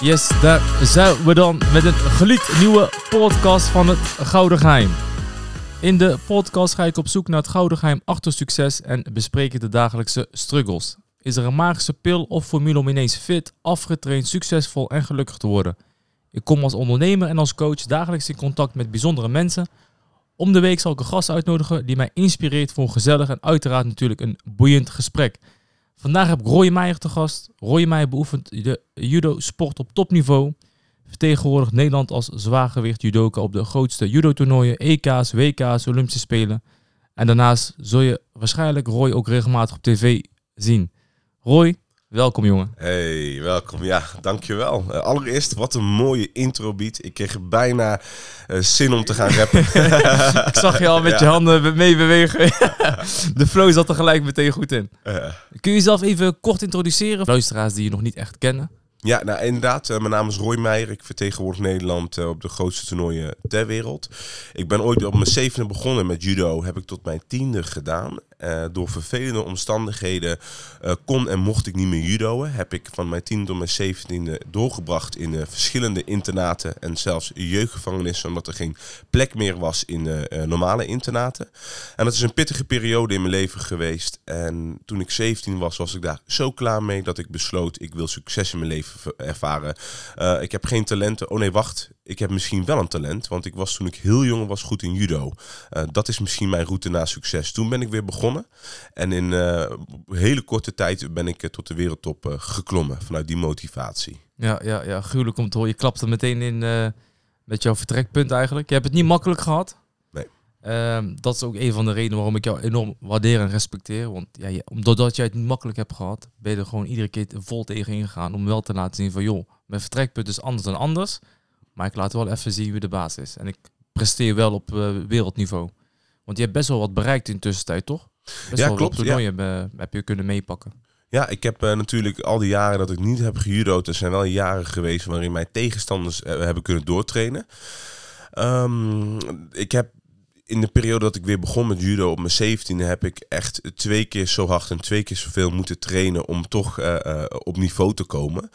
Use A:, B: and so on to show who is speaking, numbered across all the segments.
A: Yes, daar zijn we dan met een gelied nieuwe podcast van het Gouden Geheim. In de podcast ga ik op zoek naar het Gouden Geheim achter succes en bespreek ik de dagelijkse struggles. Is er een magische pil of formule om ineens fit, afgetraind, succesvol en gelukkig te worden? Ik kom als ondernemer en als coach dagelijks in contact met bijzondere mensen. Om de week zal ik een gast uitnodigen die mij inspireert voor een gezellig en uiteraard natuurlijk een boeiend gesprek. Vandaag heb ik Roy Meijer te gast. Roy Meijer beoefent de judo-sport op topniveau. Vertegenwoordigt Nederland als zwaargewicht judoka op de grootste judo-toernooien, EK's, WK's, Olympische Spelen. En daarnaast zul je waarschijnlijk Roy ook regelmatig op tv zien. Roy, welkom jongen.
B: Hey, welkom. Ja, dankjewel. Uh, allereerst, wat een mooie intro beat. Ik kreeg bijna uh, zin om te gaan rappen.
A: ik zag je al met je handen mee bewegen. De flow zat er gelijk meteen goed in. Uh. Kun je jezelf even kort introduceren? Luisteraars die je nog niet echt kennen.
B: Ja, nou inderdaad. mijn naam is Roy Meijer. Ik vertegenwoordig Nederland op de grootste toernooien ter wereld. Ik ben ooit op mijn zevende begonnen met judo. Heb ik tot mijn tiende gedaan. Uh, door vervelende omstandigheden uh, kon en mocht ik niet meer judoën. Heb ik van mijn tiende tot mijn zeventiende doorgebracht in uh, verschillende internaten en zelfs jeugdgevangenissen, omdat er geen plek meer was in normale internaten. En dat is een pittige periode in mijn leven geweest. En toen ik 17 was, was ik daar zo klaar mee dat ik besloot, ik wil succes in mijn leven ervaren. ik heb geen talenten. Oh nee, wacht. Ik heb misschien wel een talent, want ik was toen ik heel jong was goed in judo. dat is misschien mijn route naar succes. Toen ben ik weer begonnen en in uh, hele korte tijd ben ik tot de wereldtop uh, geklommen vanuit die motivatie.
A: Ja, ja, ja, gruwelijk om te horen. Je klapte meteen in met jouw vertrekpunt eigenlijk. Je hebt het niet makkelijk gehad.
B: Nee.
A: Ehm, dat is ook een van de redenen waarom ik jou enorm waardeer en respecteer. Want ja, je, omdat jij het niet makkelijk hebt gehad, ben je er gewoon iedere keer vol tegen ingegaan om wel te laten zien van joh, mijn vertrekpunt is anders dan anders. Maar ik laat wel even zien wie de baas is. En ik presteer wel op wereldniveau. Want je hebt best wel wat bereikt in de tussentijd, toch? Best
B: ja, klopt.
A: toernooien ja. heb je kunnen meepakken.
B: Ja, ik heb uh, natuurlijk al die jaren dat ik niet heb gejudo'd, er zijn wel jaren geweest waarin mijn tegenstanders uh, hebben kunnen doortrainen. Um, ik heb in de periode dat ik weer begon met judo op mijn 17e heb ik echt twee keer zo hard en twee keer zoveel moeten trainen om toch uh, uh, op niveau te komen.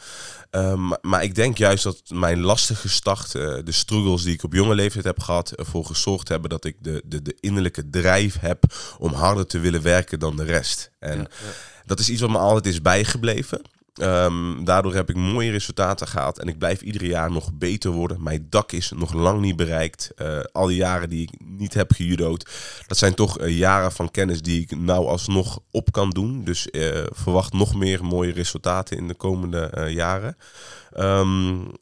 B: Um, maar ik denk juist dat mijn lastige start, uh, de struggles die ik op jonge leeftijd heb gehad, ervoor gezorgd hebben dat ik de, de, de innerlijke drijf heb om harder te willen werken dan de rest. En ja, ja. dat is iets wat me altijd is bijgebleven. Um, daardoor heb ik mooie resultaten gehad en ik blijf ieder jaar nog beter worden. Mijn dak is nog lang niet bereikt. Uh, al die jaren die ik niet heb gejudood, dat zijn toch uh, jaren van kennis die ik nou alsnog op kan doen. Dus uh, verwacht nog meer mooie resultaten in de komende jaren. Um,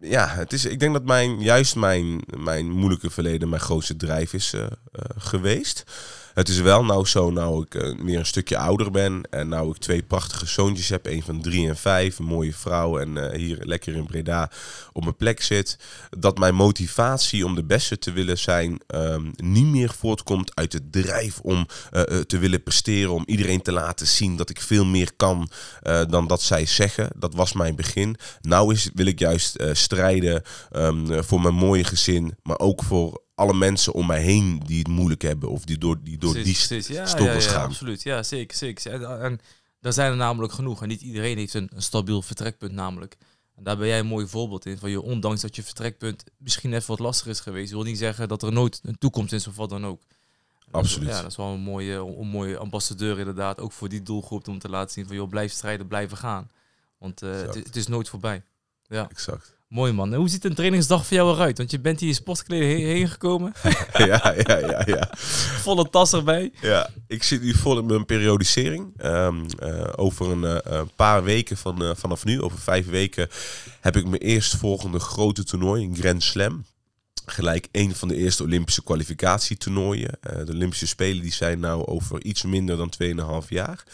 B: ja, het is, ik denk dat mijn, juist mijn, mijn moeilijke verleden mijn grootste drijf is geweest. Het is wel nou zo, nou ik uh, weer een stukje ouder ben en nou ik twee prachtige zoontjes heb, een van drie en vijf, een mooie vrouw en uh, hier lekker in Breda op mijn plek zit, dat mijn motivatie om de beste te willen zijn um, niet meer voortkomt uit de drijf om uh, te willen presteren, om iedereen te laten zien dat ik veel meer kan dan dat zij zeggen. Dat was mijn begin. Nou is, wil ik juist strijden um, voor mijn mooie gezin, maar ook voor alle mensen om mij heen die het moeilijk hebben of die door die, door
A: precies,
B: die
A: precies. Ja,
B: stoppels
A: ja, ja,
B: gaan.
A: Absoluut, ja, zeker, zeker. En, en daar zijn er namelijk genoeg. En niet iedereen heeft een, een stabiel vertrekpunt namelijk. En daar ben jij een mooi voorbeeld in. Van je, ondanks dat je vertrekpunt misschien even wat lastiger is geweest, wil niet zeggen dat er nooit een toekomst is of wat dan ook.
B: Absoluut.
A: Ja, dat is wel een mooie, een mooie ambassadeur inderdaad. Ook voor die doelgroep om te laten zien van joh, blijf strijden, blijven gaan. Want uh, het, het is nooit voorbij. Ja.
B: Exact.
A: Mooi man. En hoe ziet een trainingsdag voor jou eruit? Want je bent hier in sportkleding heen, heen gekomen.
B: ja, ja, ja, ja.
A: Volle tas erbij.
B: Ja, ik zit nu vol in mijn periodisering. Um, uh, over een uh, paar weken van, uh, vanaf nu, over vijf weken, heb ik mijn eerstvolgende grote toernooi, een Grand Slam. Gelijk een van de eerste Olympische kwalificatietoernooien. de Olympische Spelen die zijn nou over iets minder dan 2,5 jaar.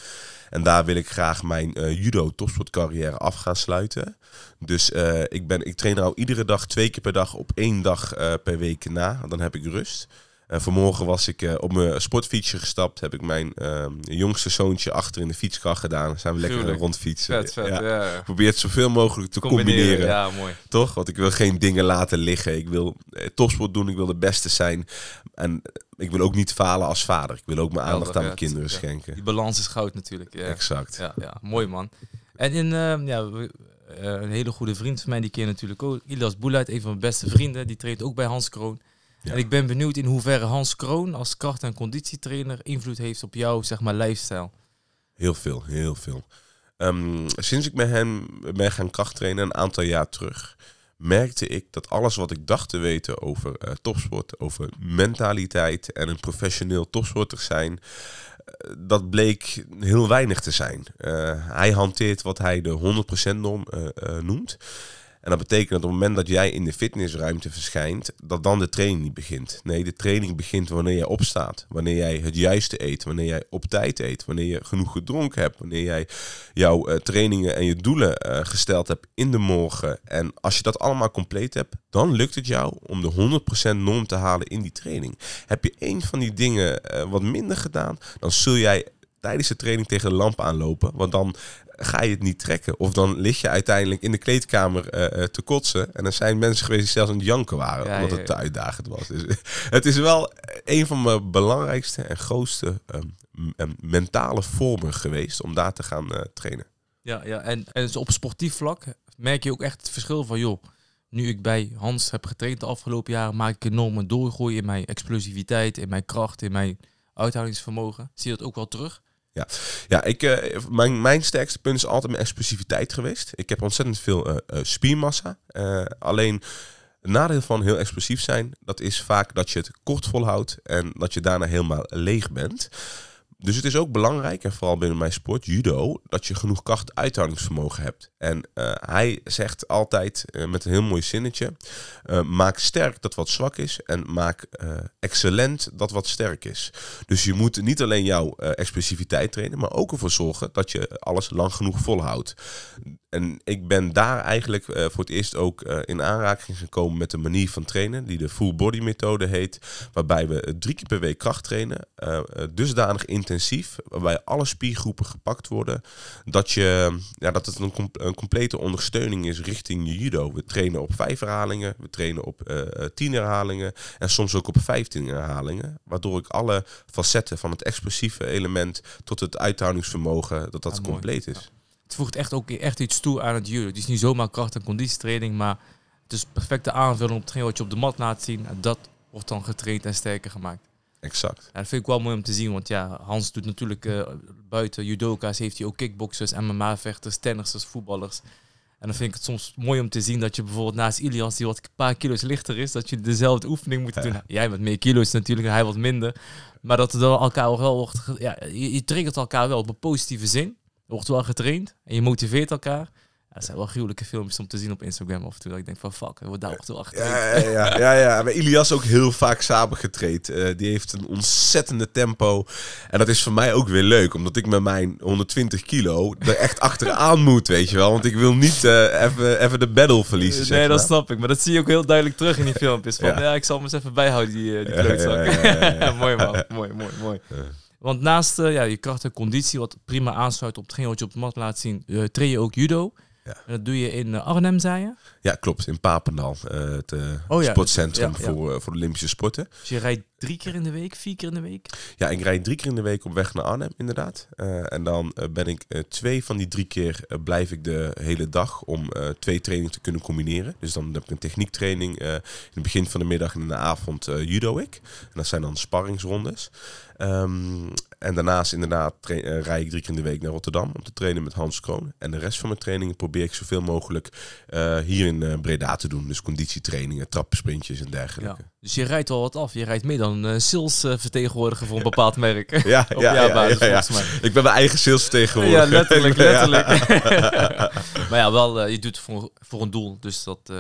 B: En daar wil ik graag mijn uh, judo topsportcarrière af gaan sluiten. Dus uh, ik, ben, ik train nou iedere dag twee keer per dag op één dag uh, per week na. Dan heb ik rust. Uh, vanmorgen was ik uh, op mijn sportfietsje gestapt. Heb ik mijn uh, jongste zoontje achter in de fietskar gedaan. Zijn we lekker
A: Gruwelijk.
B: rondfietsen.
A: Vet, vet, ja. ja.
B: Probeer het zoveel mogelijk te combineren. combineren.
A: Ja, mooi.
B: Toch? Want ik wil geen dingen laten liggen. Ik wil eh, topsport doen. Ik wil de beste zijn. En ik wil ook niet falen als vader. Ik wil ook mijn aandacht aan mijn kinderen schenken.
A: Die balans is goud natuurlijk. Ja.
B: Exact.
A: Ja, ja, mooi man. En in, uh, ja, eh, een hele goede vriend van mij, die je natuurlijk ook. Ilias Boeluit, een van mijn beste vrienden, die treedt ook bij Hans Kroon.
B: Ja.
A: En ik ben benieuwd in hoeverre Hans Kroon als kracht- en conditietrainer invloed heeft op jouw zeg maar, lifestyle.
B: Heel veel, heel veel. Ehm, sinds ik met hem ben gaan krachttrainen een aantal jaar terug, merkte ik dat alles wat ik dacht te weten over eh, topsport, over mentaliteit en een professioneel topsporter zijn, eh, dat bleek heel weinig te zijn. Eh, hij hanteert wat hij de 100% norm noemt. En dat betekent dat op het moment dat jij in de fitnessruimte verschijnt, dat dan de training niet begint. Nee, de training begint wanneer jij opstaat. Wanneer jij het juiste eet. Wanneer jij op tijd eet. Wanneer je genoeg gedronken hebt. Wanneer jij jouw eh, trainingen en je doelen eh, gesteld hebt in de morgen. En als je dat allemaal compleet hebt, dan lukt het jou om de 100% norm te halen in die training. Heb je één van die dingen eh, wat minder gedaan, dan zul jij tijdens de training tegen de lamp aanlopen. Want dan ga je het niet trekken. Of dan lig je uiteindelijk in de kleedkamer eh, eh, te kotsen. En er zijn mensen geweest die zelfs aan het janken waren.
A: Ja,
B: omdat het te uitdagend was. Dus, het is wel een van mijn belangrijkste en grootste ehm, ehm, mentale vormen geweest om daar te gaan eh, trainen.
A: Ja, ja. En, en dus op sportief vlak merk je ook echt het verschil van, joh, nu ik bij Hans heb getraind de afgelopen jaren, maak ik enorm een doorgroei in mijn explosiviteit, in mijn kracht, in mijn uithoudingsvermogen. Zie je dat ook wel terug?
B: Ja, ik, eh, mijn, mijn sterkste punt is altijd mijn explosiviteit geweest. Ik heb ontzettend veel eh, eh, spiermassa. Alleen het nadeel van heel explosief zijn, dat is vaak dat je het kort volhoudt en dat je daarna helemaal leeg bent. Dus het is ook belangrijk, en vooral binnen mijn sport, judo, dat je genoeg kracht-uithoudingsvermogen hebt. En eh, hij zegt altijd eh, met een heel mooi zinnetje: eh, maak sterk dat wat zwak is en maak excellent dat wat sterk is. Dus je moet niet alleen jouw explosiviteit trainen, maar ook ervoor zorgen dat je alles lang genoeg volhoudt. En ik ben daar eigenlijk voor het eerst ook in aanraking gekomen met de manier van trainen, die de full body methode heet, waarbij we drie keer per week kracht trainen, dusdanig intensief, waarbij alle spiergroepen gepakt worden, dat, je, ja, dat het een, com- een complete ondersteuning is richting je judo. We trainen op vijf herhalingen, we trainen op eh, eh, tien herhalingen en soms ook op 15 herhalingen, waardoor ik alle facetten van het explosieve element tot het uithoudingsvermogen, dat dat
A: Ah, mooi.
B: compleet is.
A: Het voegt echt ook echt iets toe aan het judo. Het is niet zomaar kracht- en conditietraining, maar het is perfecte aanvulling op hetgeen wat je op de mat laat zien. En dat wordt dan getraind en sterker gemaakt.
B: Exact.
A: Ja, dat vind ik wel mooi om te zien, want ja, Hans doet natuurlijk eh, buiten judoka's, heeft hij ook kickboxers, MMA-vechters, tennissers, voetballers. En dan vind ik het soms mooi om te zien dat je bijvoorbeeld naast Ilias, die wat een paar kilo's lichter is, dat je dezelfde oefening moet doen. Jij met meer kilo's natuurlijk, en hij wat minder. Maar dat er dan elkaar wel wordt, ja, je, je triggert elkaar wel op een positieve zin. Er wordt wel getraind en je motiveert elkaar. Dat zijn wel gruwelijke filmpjes om te zien op Instagram af en toe. Dat ik denk van fuck, wordt daar wel getraind.
B: Ja, ja, ja, ja. Maar Ilias ook heel vaak samen getraind. Eh, die heeft een ontzettende tempo. En dat is voor mij ook weer leuk, omdat ik met mijn 120 kilo er echt achteraan moet, weet je wel. Want ik wil niet eh, even, even de battle verliezen. zeg
A: Nee, dat
B: maar.
A: snap ik. Maar dat zie je ook heel duidelijk terug in die filmpjes. Van, ja.
B: Ja.
A: ik zal hem eens even bijhouden, die, eh, die
B: Ja,
A: klootzak.
B: ja, ja, ja, ja.
A: mooi man, mooi, mooi, mooi. Want naast ja, je kracht en conditie, wat prima aansluit op hetgeen wat je op de mat laat zien, train je ook judo.
B: Ja.
A: En dat doe je in eh, Arnhem, zei je?
B: Ja, klopt. In Papendal. eh, het eh,
A: Oh ja,
B: sportcentrum
A: ja.
B: Voor, voor de Olympische sporten.
A: Dus je rijdt drie keer in de week, vier keer in de week?
B: Ja, ik rijd drie keer in de week op weg naar Arnhem, inderdaad. En dan ben ik twee van die drie keer blijf ik de hele dag om twee trainingen te kunnen combineren. Dus dan heb ik een techniektraining in het begin van de middag en in de avond judo ik. En dat zijn dan sparringsrondes. Ehm, en daarnaast inderdaad eh, rijd ik drie keer in de week naar Rotterdam om te trainen met Hans Kroon. En de rest van mijn trainingen probeer ik zoveel mogelijk eh, hier in eh, Breda te doen. Dus conditietrainingen, trappensprintjes en dergelijke.
A: Dus je rijdt wel wat af. Je rijdt meer dan een sales eh, vertegenwoordiger voor een bepaald merk.
B: Ja, ja, ja. Ik ben mijn eigen sales
A: Ja, letterlijk,
B: Ja.
A: letterlijk. maar ja, wel, je doet het voor, voor een doel. Dus dat,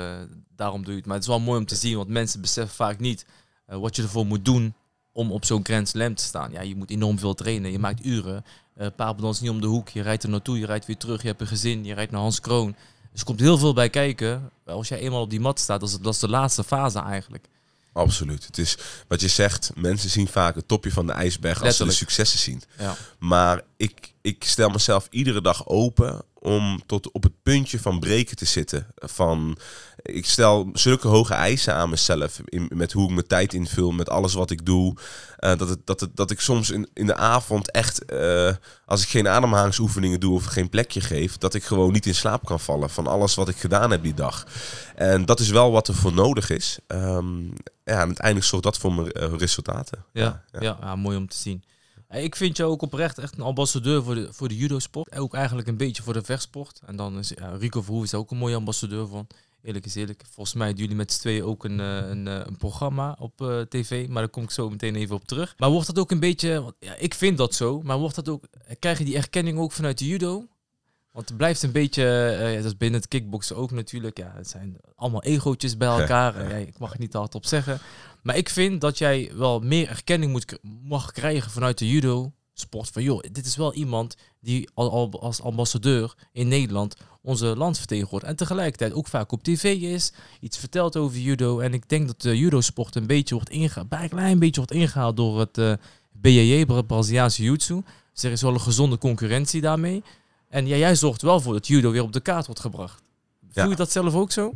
A: daarom doe je het. Maar het is wel mooi om te zien, want mensen beseffen vaak niet wat je ervoor moet doen om op zo'n Grand Slam te staan. Ja, je moet enorm veel trainen. Je maakt uren. Eh Papendal is niet om de hoek. Je rijdt er naartoe, je rijdt weer terug. Je hebt een gezin, je rijdt naar Hans Kroon. Dus er komt heel veel bij kijken. Als jij eenmaal op die mat staat, dat is, dat is de laatste fase eigenlijk.
B: Absoluut. Het is wat je zegt, mensen zien vaak het topje van de ijsberg als ze de successen zien.
A: Ja.
B: Maar ik, ik stel mezelf iedere dag open om tot op het puntje van breken te zitten. Van, ik stel zulke hoge eisen aan mezelf. In, met hoe ik mijn tijd invul, met alles wat ik doe. Uh, dat, het, dat, het, dat ik soms in, in de avond echt, uh, als ik geen ademhalingsoefeningen doe of geen plekje geef, dat ik gewoon niet in slaap kan vallen van alles wat ik gedaan heb die dag. En dat is wel wat er voor nodig is. Um, ja, en uiteindelijk zorgt dat voor mijn uh, resultaten.
A: Ja, ja. ja. ja mooi om te zien. Ik vind jou ook oprecht echt een ambassadeur voor de, voor de judo-sport. Ook eigenlijk een beetje voor de vechtsport. En dan is Rico Verhoeven is ook een mooie ambassadeur van. Eerlijk is eerlijk. Volgens mij hebben jullie met z'n tweeën ook een, eh, een, eh, een programma op uh, tv. Maar daar kom ik zo meteen even op terug. Maar wordt dat ook een beetje... Ja, ik vind dat zo. Maar wordt dat ook... Krijg je die erkenning ook vanuit de judo? Want het blijft een beetje, uh, dat is binnen het kickboksen ook natuurlijk. Ja, het zijn allemaal egootjes bij elkaar. Ja, ik mag het niet te hard op zeggen. Maar ik vind dat jij wel meer erkenning moet, mag krijgen vanuit de judo sport. Van joh, dit is wel iemand die al, al, als ambassadeur in Nederland onze land vertegenwoordigt. En tegelijkertijd ook vaak op tv is, iets vertelt over judo. En ik denk dat de judo sport een beetje wordt ingehaald, bij een klein beetje wordt ingehaald door het uh, BJJ, Braziliaanse Jiu-Jitsu. Dus er is wel een gezonde concurrentie daarmee. En jij zorgt wel voor dat judo weer op de kaart wordt gebracht. Voel je dat zelf ook zo?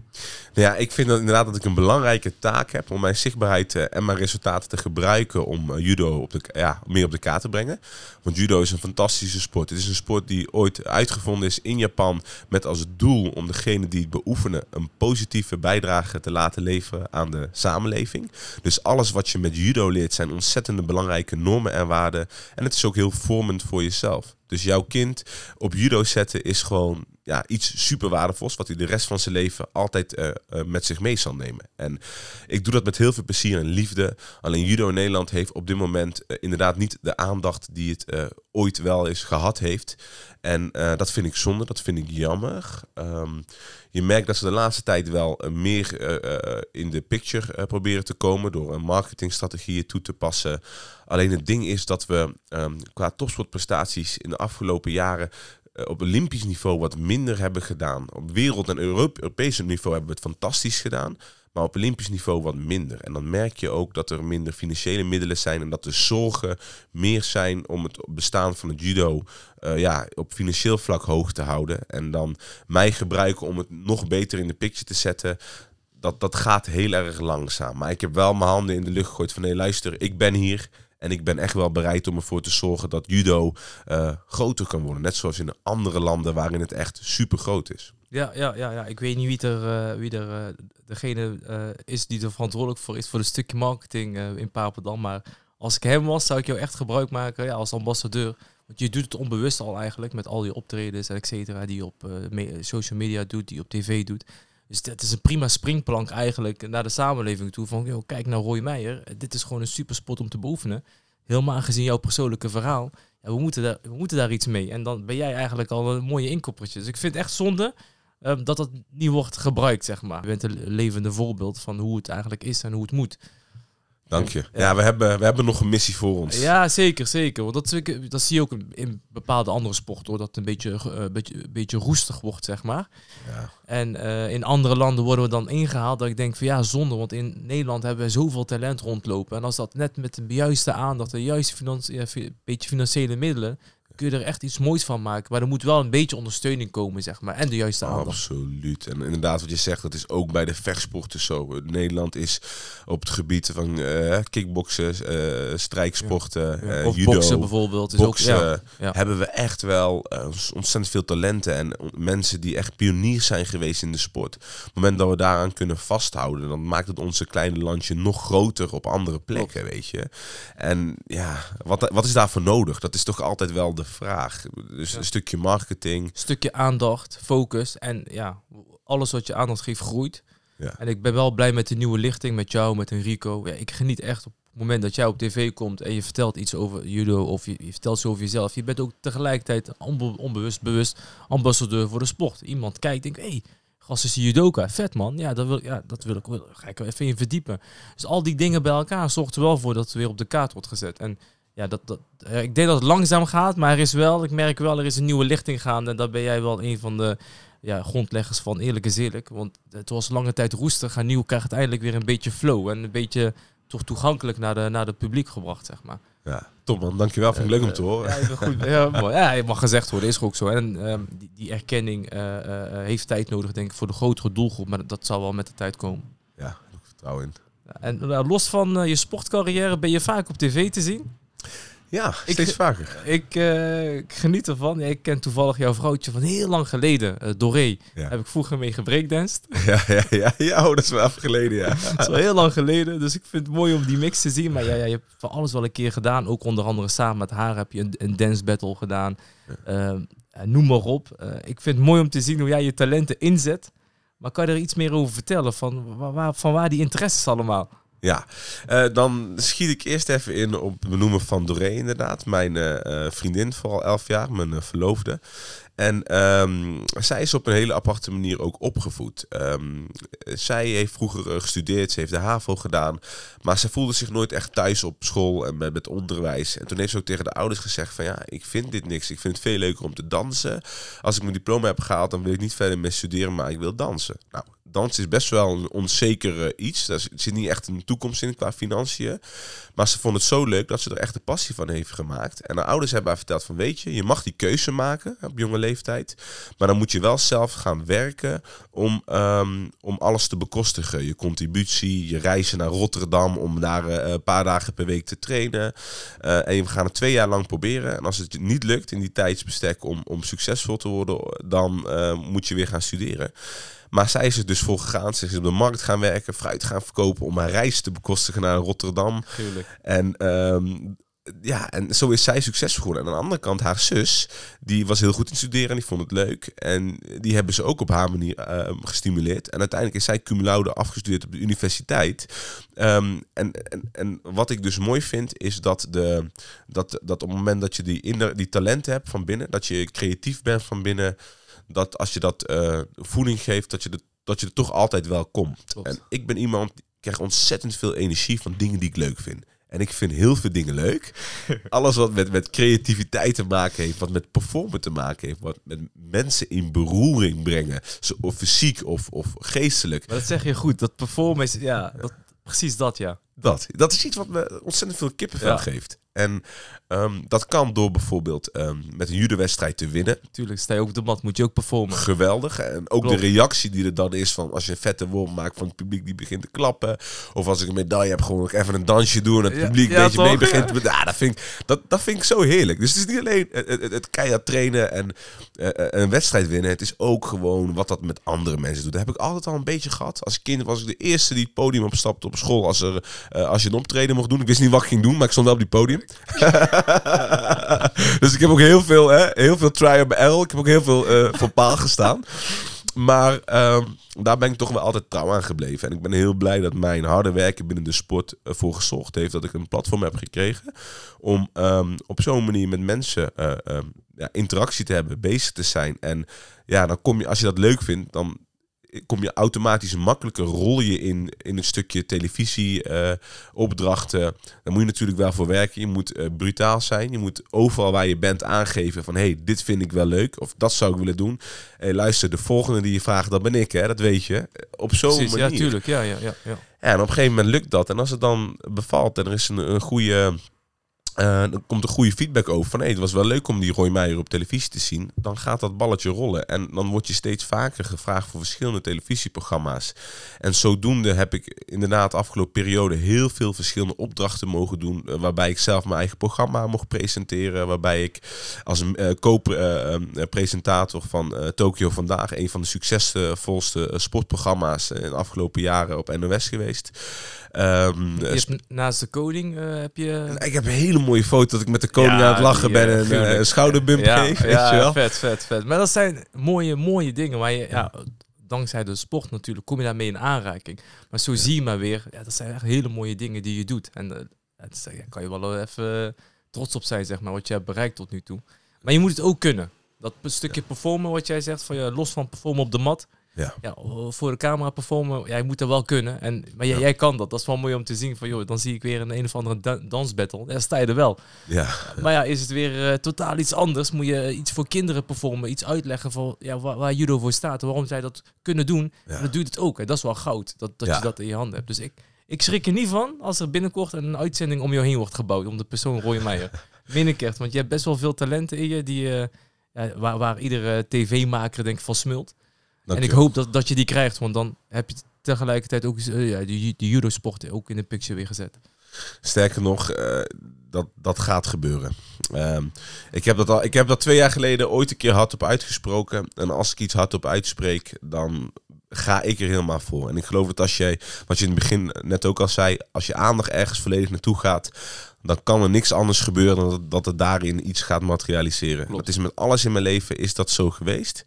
B: Ja, ik vind dat inderdaad dat ik een belangrijke taak heb om mijn zichtbaarheid uh, en mijn resultaten te gebruiken om uh, judo op de, ja, meer op de kaart te brengen. Want judo is een fantastische sport. Het is een sport die ooit uitgevonden is in Japan met als doel om degene die het beoefenen een positieve bijdrage te laten leveren aan de samenleving. Dus alles wat je met judo leert zijn ontzettende belangrijke normen en waarden. En het is ook heel vormend voor jezelf. Dus jouw kind op judo zetten is gewoon ja, iets super waardevols, wat hij de rest van zijn leven altijd uh, uh, met zich mee zal nemen. En ik doe dat met heel veel plezier en liefde. Alleen judo in Nederland heeft op dit moment uh, inderdaad niet de aandacht die het ooit wel eens gehad heeft. En dat vind ik zonde, dat vind ik jammer. Um, je merkt dat ze de laatste tijd wel meer in de picture proberen te komen door een marketingstrategieën toe te passen. Alleen het ding is dat we um, qua topsportprestaties in de afgelopen jaren op Olympisch niveau wat minder hebben gedaan. Op wereld- en Europees niveau hebben we het fantastisch gedaan. Maar op Olympisch niveau wat minder. En dan merk je ook dat er minder financiële middelen zijn. En dat de zorgen meer zijn om het bestaan van het judo uh, ja, op financieel vlak hoog te houden. En dan mij gebruiken om het nog beter in de picture te zetten dat, dat gaat heel erg langzaam. Maar ik heb wel mijn handen in de lucht gegooid van... hé, luister, ik ben hier en ik ben echt wel bereid om ervoor te zorgen dat judo uh, groter kan worden. Net zoals in andere landen waarin het echt super groot is.
A: Ja, ja, ja, ja. ik weet niet wie er, uh, wie er uh, degene is die er verantwoordelijk voor is voor het stukje marketing in Papendam. Maar als ik hem was, zou ik jou echt gebruik maken ja, als ambassadeur. Want je doet het onbewust al eigenlijk met al je optredens en die je op social media doet, die je op tv doet. Dus het is een prima springplank eigenlijk naar de samenleving toe. Van, kijk naar Roy Meijer. Dit is gewoon een super spot om te beoefenen. Helemaal aangezien jouw persoonlijke verhaal. Ja, we, moeten daar, we moeten daar iets mee. En dan ben jij eigenlijk al een mooie inkoppertje. Dus ik vind het echt zonde um, dat dat niet wordt gebruikt, zeg maar. Je bent een levende voorbeeld van hoe het eigenlijk is en hoe het moet.
B: Dank je. Ja, we, hebben, we hebben nog een missie voor ons.
A: Ja, zeker, zeker. Want dat, dat zie je ook in bepaalde andere sporten, hoor. Dat het een beetje, uh, beetje, beetje roestig wordt, zeg maar. Ja. En uh, in andere landen worden we dan ingehaald dat ik denk van ja, zonde. Want in Nederland hebben we zoveel talent rondlopen. En als dat net met de juiste aandacht, de juiste financi beetje financiële middelen kun je er echt iets moois van maken. Maar er moet wel een beetje ondersteuning komen, zeg maar. En de juiste aandacht.
B: Absoluut. En inderdaad, wat je zegt, dat is ook bij de vechtsporten zo. Nederland is op het gebied van uh, kickboksen, uh, strijksporten, ja.
A: of
B: judo,
A: boksen bijvoorbeeld. Is
B: boksen,
A: ook,
B: ja. hebben we echt wel uh, ontzettend veel talenten en mensen die echt pioniers zijn geweest in de sport. Op het moment dat we daaraan kunnen vasthouden, dan maakt het onze kleine landje nog groter op andere plekken, weet je. En ja, wat, wat is daarvoor nodig? Dat is toch altijd wel de vraag. Dus een stukje marketing.
A: Stukje aandacht, focus. En ja, alles wat je aandacht geeft groeit. Ja. En ik ben wel blij met de nieuwe lichting, met jou, met Enrico. Ja, ik geniet echt op het moment dat jij op tv komt en je vertelt iets over judo of je, je vertelt zo over jezelf. Je bent ook tegelijkertijd onbe onbewust bewust ambassadeur voor de sport. Iemand kijkt, denkt, hey, gast is judoka, vet man. Ja, dat wil, ja, dat wil ik, wil, ga ik even in verdiepen. Dus al die dingen bij elkaar zorgt er wel voor dat het weer op de kaart wordt gezet. En ja, dat, dat, eh, ik denk dat het langzaam gaat, maar er is wel, ik merk wel, er is een nieuwe lichting gaande. En daar ben jij wel een van de ja, grondleggers van Eerlijk is Eerlijk. Want het was lange tijd roestig en nu krijgt het eindelijk weer een beetje flow. En een beetje toch toegankelijk naar de, naar de publiek gebracht, zeg maar.
B: Ja, top man. Dankjewel. Vind ik leuk om te horen.
A: Ja, goed. Ja, ja, het mag gezegd worden, is ook zo. En ehm, die, die erkenning eh, eh, eh, heeft tijd nodig, denk ik, voor de grotere doelgroep. Maar dat zal wel met de tijd komen.
B: Ja, ik vertrouwen in.
A: En eh, los van eh, je sportcarrière ben je vaak op tv te zien.
B: Ja,
A: Ik-
B: steeds vaker.
A: Ik, eh, ik geniet ervan. Ja, ik ken toevallig jouw vrouwtje van heel lang geleden, eh Doré.
B: Ja.
A: Heb ik vroeger mee gebreakdanced.
B: Ja, ja, ja, ja, oh, dat is wel even geleden, ja.
A: Dat is wel heel lang geleden, dus ik vind het mooi om die mix te zien. Maar ja, ja, je hebt van alles wel een keer gedaan. Ook onder andere samen met haar heb je een, een dance battle gedaan. Ehm, eh, noem maar op. Ik vind het mooi om te zien hoe jij je talenten inzet. Maar kan je er iets meer over vertellen? Van waar, waar- van waar die interesses allemaal?
B: Ja, eh, dan schiet ik eerst even in op het benoemen van Doré inderdaad. Mijn eh, vriendin, vooral elf jaar, mijn verloofde. En ehm, zij is op een hele aparte manier ook opgevoed. Ehm, zij heeft vroeger gestudeerd, ze heeft de HAVO gedaan. Maar ze voelde zich nooit echt thuis op school en met, onderwijs. En toen heeft ze ook tegen de ouders gezegd van ja, ik vind dit niks. Ik vind het veel leuker om te dansen. Als ik mijn diploma heb gehaald, dan wil ik niet verder mee studeren, maar ik wil dansen. Nou, dansen is best wel een onzeker eh, iets. Daar zit niet echt een toekomst in qua financiën. Maar ze vond het zo leuk dat ze er echt een passie van heeft gemaakt. En haar ouders hebben haar verteld van weet je, je mag die keuze maken op jonge leeftijd. Maar dan moet je wel zelf gaan werken om, ehm, om alles te bekostigen. Je contributie, je reizen naar Rotterdam om daar eh, een paar dagen per week te trainen. Eh, en we gaan het twee jaar lang proberen. En als het niet lukt in die tijdsbestek om, om succesvol te worden, dan eh, moet je weer gaan studeren. Maar zij is er dus voor gegaan. Ze is op de markt gaan werken, fruit gaan verkopen om haar reis te bekostigen naar Rotterdam.
A: Tuurlijk.
B: En ehm, ja, en zo is zij succesvol geworden. En aan de andere kant, haar zus, die was heel goed in studeren en die vond het leuk. En die hebben ze ook op haar manier ehm, gestimuleerd. En uiteindelijk is zij cum laude afgestudeerd op de universiteit. Ehm, en, en, en wat ik dus mooi vind, is dat, de, dat, dat op het moment dat je die, inner, die talenten hebt van binnen, dat je creatief bent van binnen, dat als je dat eh, voeding geeft, dat je, de, dat je er toch altijd wel komt.
A: Klopt.
B: En ik ben iemand, ik krijg ontzettend veel energie van dingen die ik leuk vind. En ik vind heel veel dingen leuk. Alles wat met, met creativiteit te maken heeft, wat met performen te maken heeft, wat met mensen in beroering brengen, of fysiek of, of geestelijk.
A: Maar dat zeg je goed. Dat performance, ja, dat, precies dat, ja.
B: Dat, dat is iets wat me ontzettend veel kippenvel
A: Ja.
B: geeft. En ehm, dat kan door bijvoorbeeld ehm, met een judo-wedstrijd te winnen.
A: Tuurlijk, sta je ook op de mat, moet je ook performen.
B: Geweldig. En ook
A: Klopt.
B: de reactie die er dan is van als je een vette worm maakt van het publiek die begint te klappen. Of als ik een medaille heb, gewoon even een dansje doen en het
A: Ja,
B: publiek een beetje mee begint. Ja, dat, vind ik, dat, dat vind ik zo heerlijk. Dus het is niet alleen het, het, het keihard trainen en eh, eh, een wedstrijd winnen. Het is ook gewoon wat dat met andere mensen doet. Dat heb ik altijd al een beetje gehad. Als kind was ik de eerste die het podium opstapte op school als, er, eh, als je een optreden mocht doen. Ik wist niet wat ik ging doen, maar ik stond wel op die podium. dus ik heb ook heel veel, hè, heel veel try and error. Ik heb ook heel veel eh voor paal gestaan. Maar ehm, daar ben ik toch wel altijd trouw aan gebleven. En ik ben heel blij dat mijn harde werken binnen de sport ervoor gezorgd heeft dat ik een platform heb gekregen. Om ehm, op zo'n manier met mensen eh, ehm, ja, interactie te hebben, bezig te zijn. En ja, dan kom je, als je dat leuk vindt, dan kom je automatisch makkelijker rol je in, in een stukje televisie eh, opdrachten. Daar moet je natuurlijk wel voor werken. Je moet eh, brutaal zijn. Je moet overal waar je bent aangeven van... hey, dit vind ik wel leuk. Of dat zou ik willen doen. Hey, luister, de volgende die je vraagt, dat ben ik. Hè? Dat weet je. Op zo'n manier.
A: ja, tuurlijk. Ja, ja, ja, ja.
B: Ja, en op een gegeven moment lukt dat. En als het dan bevalt en er is een, een goede... eh, dan komt er goede feedback over van hey, het was wel leuk om die Roy Meijer op televisie te zien. Dan gaat dat balletje rollen. En dan word je steeds vaker gevraagd voor verschillende televisieprogramma's. En zodoende heb ik inderdaad de afgelopen periode heel veel verschillende opdrachten mogen doen. eh, waarbij ik zelf mijn eigen programma mocht presenteren. Waarbij ik als een eh, co-presentator van eh, Tokyo Vandaag, een van de succesvolste eh, sportprogramma's in de afgelopen jaren op NOS geweest. Ehm,
A: Je
B: eh,
A: hebt naast de coding eh, heb je...
B: ik heb een hele mooie foto dat ik met de koning
A: Ja,
B: aan het lachen
A: die, eh,
B: ben en
A: gruwelijk.
B: een schouderbump
A: ja,
B: geef. Weet
A: ja,
B: je wel?
A: vet, vet, vet. Maar dat zijn mooie, mooie dingen waar je, ja, dankzij de sport natuurlijk, kom je daarmee in aanraking. Maar zo zie je maar weer, ja, dat zijn echt hele mooie dingen die je doet. En eh, het ja, kan je wel even trots op zijn, zeg maar, wat je hebt bereikt tot nu toe. Maar je moet het ook kunnen. Dat stukje performen, wat jij zegt, van, ja, los van performen op de mat.
B: Ja.
A: Ja, voor de camera performen, jij moet er wel kunnen. En, maar jij, jij kan dat. Dat is wel mooi om te zien. Van, joh, dan zie ik weer een een of andere da- dansbattle. Ja, sta je er wel.
B: Ja.
A: Maar ja, is het weer eh, totaal iets anders? Moet je iets voor kinderen performen, iets uitleggen van ja, waar, waar judo voor staat, en waarom zij dat kunnen doen.
B: Ja.
A: Dat doet het ook. En dat is wel goud, dat, dat je dat in je handen hebt. Dus ik, Ik schrik er niet van als er binnenkort een uitzending om jou heen wordt gebouwd. Om de persoon Roy Meijer. Echt. Want je hebt best wel veel talenten in je. Die, eh, ja, waar, waar iedere tv-maker denk ik van smult. En ik hoop dat, dat je die krijgt. Want dan heb je tegelijkertijd ook uh, ja, de, de judo-sport ook in de picture weer gezet.
B: Sterker nog, uh, dat, dat gaat gebeuren. Ehm, ik, heb dat al, ik heb dat twee jaar geleden ooit een keer hardop uitgesproken. En als ik iets hardop uitspreek, dan ga ik er helemaal voor. En ik geloof dat als jij, wat je in het begin net ook al zei, als je aandacht ergens volledig naartoe gaat, dan kan er niks anders gebeuren dan dat, het daarin iets gaat materialiseren. Klopt. Dat is met alles in mijn leven is dat zo geweest.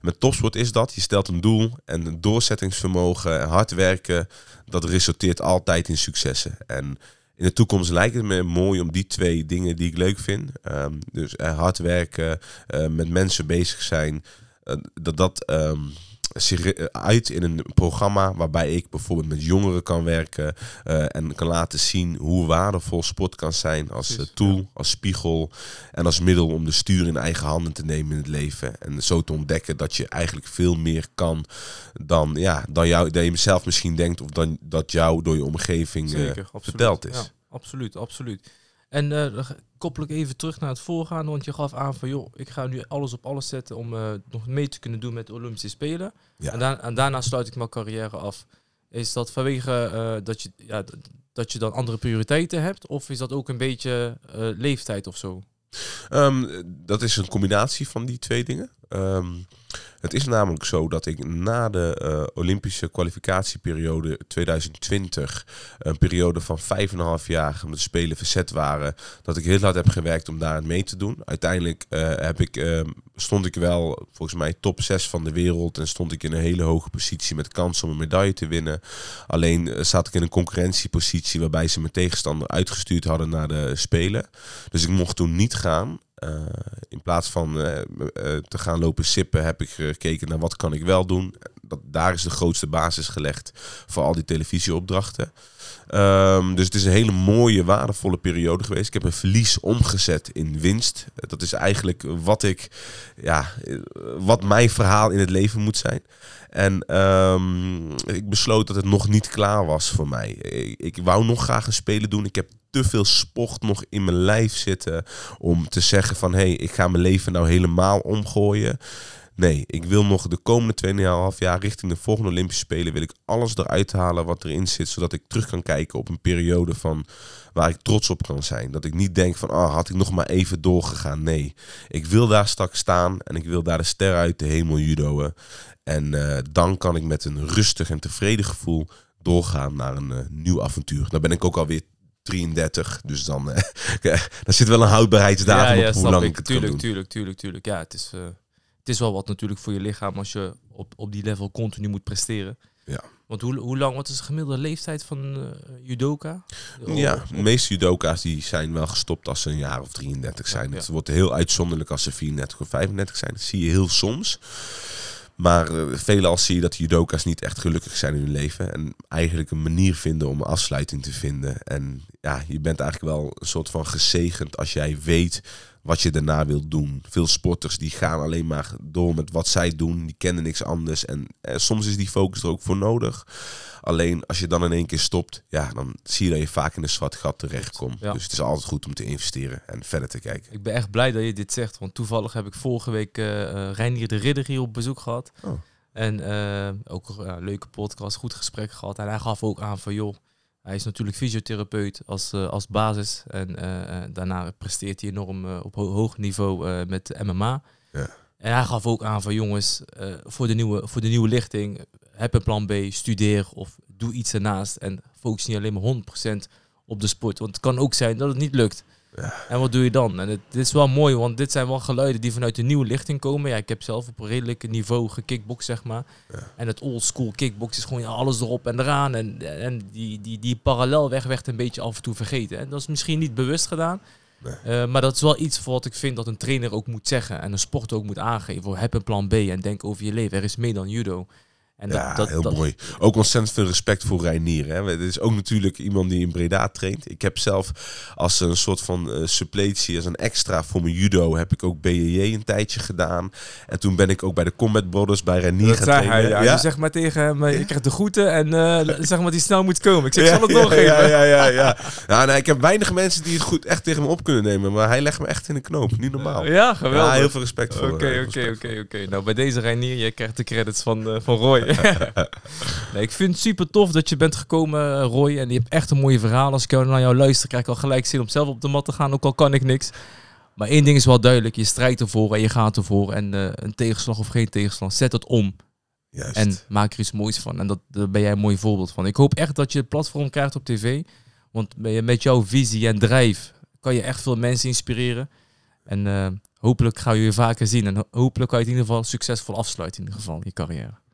B: Met topsport is dat. Je stelt een doel en een doorzettingsvermogen en hard werken, dat resulteert altijd in successen. En in de toekomst lijkt het me mooi om die twee dingen die ik leuk vind, um, dus uh, hard werken, uh, met mensen bezig zijn, uh, dat dat um, zich uit in een programma waarbij ik bijvoorbeeld met jongeren kan werken uh, en kan laten zien hoe waardevol sport kan zijn als uh, tool, ja. als spiegel en als middel om de stuur in eigen handen te nemen in het leven en zo te ontdekken dat je eigenlijk veel meer kan dan, ja, dan, jou, dan je zelf misschien denkt of dan dat jou door je omgeving uh, verteld is.
A: Ja, absoluut, absoluut. En uh, koppel ik even terug naar het voorgaande, want je gaf aan van joh, ik ga nu alles op alles zetten om uh, nog mee te kunnen doen met de Olympische Spelen. Ja. En, da en, daarna sluit ik mijn carrière af. Is dat vanwege uh, dat, je, ja, dat je dan andere prioriteiten hebt, of is dat ook een beetje leeftijd of zo?
B: Um, dat is een combinatie van die twee dingen. Um, het is namelijk zo dat ik na de uh, Olympische kwalificatieperiode 2020, een periode van 5,5 jaar met de Spelen verzet waren, dat ik heel hard heb gewerkt om daar mee te doen. Uiteindelijk uh, heb ik, uh, stond ik wel volgens mij top 6 van de wereld en stond ik in een hele hoge positie met kans om een medaille te winnen. Alleen uh, zat ik in een concurrentiepositie waarbij ze mijn tegenstander uitgestuurd hadden naar de Spelen. Dus ik mocht toen niet gaan. Uh, in plaats van uh, uh, te gaan lopen sippen, heb ik gekeken naar wat kan ik wel doen. Dat, daar is de grootste basis gelegd voor al die televisieopdrachten. Um, dus het is een hele mooie, waardevolle periode geweest. Ik heb een verlies omgezet in winst. Dat is eigenlijk wat ik, ja, wat mijn verhaal in het leven moet zijn. En um, ik besloot dat het nog niet klaar was voor mij. Ik, ik wou nog graag een spelen doen. Ik heb te veel sport nog in mijn lijf zitten om te zeggen van hé, hey, ik ga mijn leven nou helemaal omgooien. Nee, ik wil nog de komende 2,5 jaar richting de volgende Olympische Spelen wil ik alles eruit halen wat erin zit, zodat ik terug kan kijken op een periode van waar ik trots op kan zijn. Dat ik niet denk van, ah, had ik nog maar even doorgegaan. Nee, ik wil daar straks staan en ik wil daar de ster uit de hemel judoën. En uh, dan kan ik met een rustig en tevreden gevoel doorgaan naar een uh, nieuw avontuur. Dan ben ik ook alweer 33. Dus dan uh, daar zit wel een houdbaarheidsdatum
A: ja, ja,
B: op hoe lang
A: ik.
B: ik het
A: tuurlijk,
B: kan doen.
A: tuurlijk, tuurlijk, tuurlijk. Ja, het is, uh, het is wel wat natuurlijk voor je lichaam als je op, op die level continu moet presteren.
B: Ja.
A: Want hoe, hoe lang, wat is de gemiddelde leeftijd van uh, judoka?
B: Ja, de meeste judoka's die zijn wel gestopt als ze een jaar of 33 zijn. Ja, ja. Het wordt heel uitzonderlijk als ze 34 of 35 zijn. Dat zie je heel soms. Maar uh, veelal zie je dat judoka's niet echt gelukkig zijn in hun leven. En eigenlijk een manier vinden om een afsluiting te vinden. En ja, je bent eigenlijk wel een soort van gezegend als jij weet wat je daarna wilt doen. Veel sporters die gaan alleen maar door met wat zij doen. Die kennen niks anders. En eh, soms is die focus er ook voor nodig. Alleen als je dan in één keer stopt, ja, dan zie je dat je vaak in een zwart gat terechtkomt. Ja. Dus het is altijd goed om te investeren en verder te kijken.
A: Ik ben echt blij dat je dit zegt, want toevallig heb ik vorige week uh, Reinier de Ridder hier op bezoek gehad.
B: Oh.
A: En uh, ook een uh, leuke podcast, goed gesprek gehad. En hij gaf ook aan van, joh, hij is natuurlijk fysiotherapeut als, uh, als basis. En uh, daarna presteert hij enorm op ho hoog niveau met MMA.
B: Ja.
A: En hij gaf ook aan van jongens, voor, de nieuwe, voor de nieuwe lichting, heb een plan B, studeer of doe iets ernaast. En focus niet alleen maar 100% op de sport. Want het kan ook zijn dat het niet lukt.
B: Ja.
A: En wat doe je dan? En het, dit is wel mooi, want dit zijn wel geluiden die vanuit de nieuwe lichting komen. Ja, ik heb zelf op een redelijk niveau gekickbox, zeg maar.
B: Ja.
A: En het old school kickbox is gewoon ja, alles erop en eraan. En, en die, die, die parallelweg werd een beetje af en toe vergeten. En dat is misschien niet bewust gedaan.
B: Nee.
A: Uh, maar dat is wel iets voor wat ik vind dat een trainer ook moet zeggen. En een sport ook moet aangeven. Heb een plan B en denk over je leven. Er is meer dan judo. En
B: ja, heel mooi. Ook ontzettend veel respect voor Reinier. Hè. Het is ook natuurlijk iemand die in Breda traint. Ik heb zelf als een soort van uh, suppletie, als een extra voor mijn judo, heb ik ook BJJ een tijdje gedaan. En toen ben ik ook bij de Combat Brothers bij Reinier gaan trainen. Hij,
A: ja. ja. zeg maar tegen hem, eh, je krijgt de groeten en uh, zeg maar dat hij snel moet komen. Ik zeg, ja, zal het doorgeven.
B: Ja, ja, ja. ja, ja. nee, ik heb weinig mensen die het goed echt tegen me op kunnen nemen. Maar hij legt me echt in de knoop. Niet normaal.
A: Ja, geweldig.
B: Ja, heel veel respect voor.
A: Oké, oké, oké, oké. Nou, bij deze Reinier, je krijgt de credits van, uh, van Roy. nee, ik vind het super tof dat je bent gekomen, Roy. En je hebt echt een mooie verhaal. Als ik naar jou luister, krijg ik al gelijk zin om zelf op de mat te gaan. Ook al kan ik niks. Maar één ding is wel duidelijk. Je strijdt ervoor en je gaat ervoor. En uh, een tegenslag of geen tegenslag, zet het om.
B: Juist.
A: En maak er iets moois van. En dat, daar ben jij een mooi voorbeeld van. Ik hoop echt dat je het platform krijgt op tv. Want met jouw visie en drijf kan je echt veel mensen inspireren. En uh, hopelijk ga je je vaker zien. En hopelijk kan je het in ieder geval succesvol afsluiten in ieder geval, je carrière.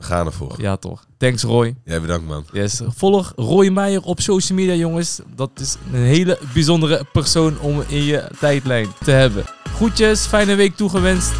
B: We gaan ervoor.
A: Ja, toch. Thanks, Roy.
B: Jij bedankt, man.
A: Yes. Volg Roy Meijer op social media, jongens. Dat is een hele bijzondere persoon om in je tijdlijn te hebben. Groetjes, fijne week toegewenst.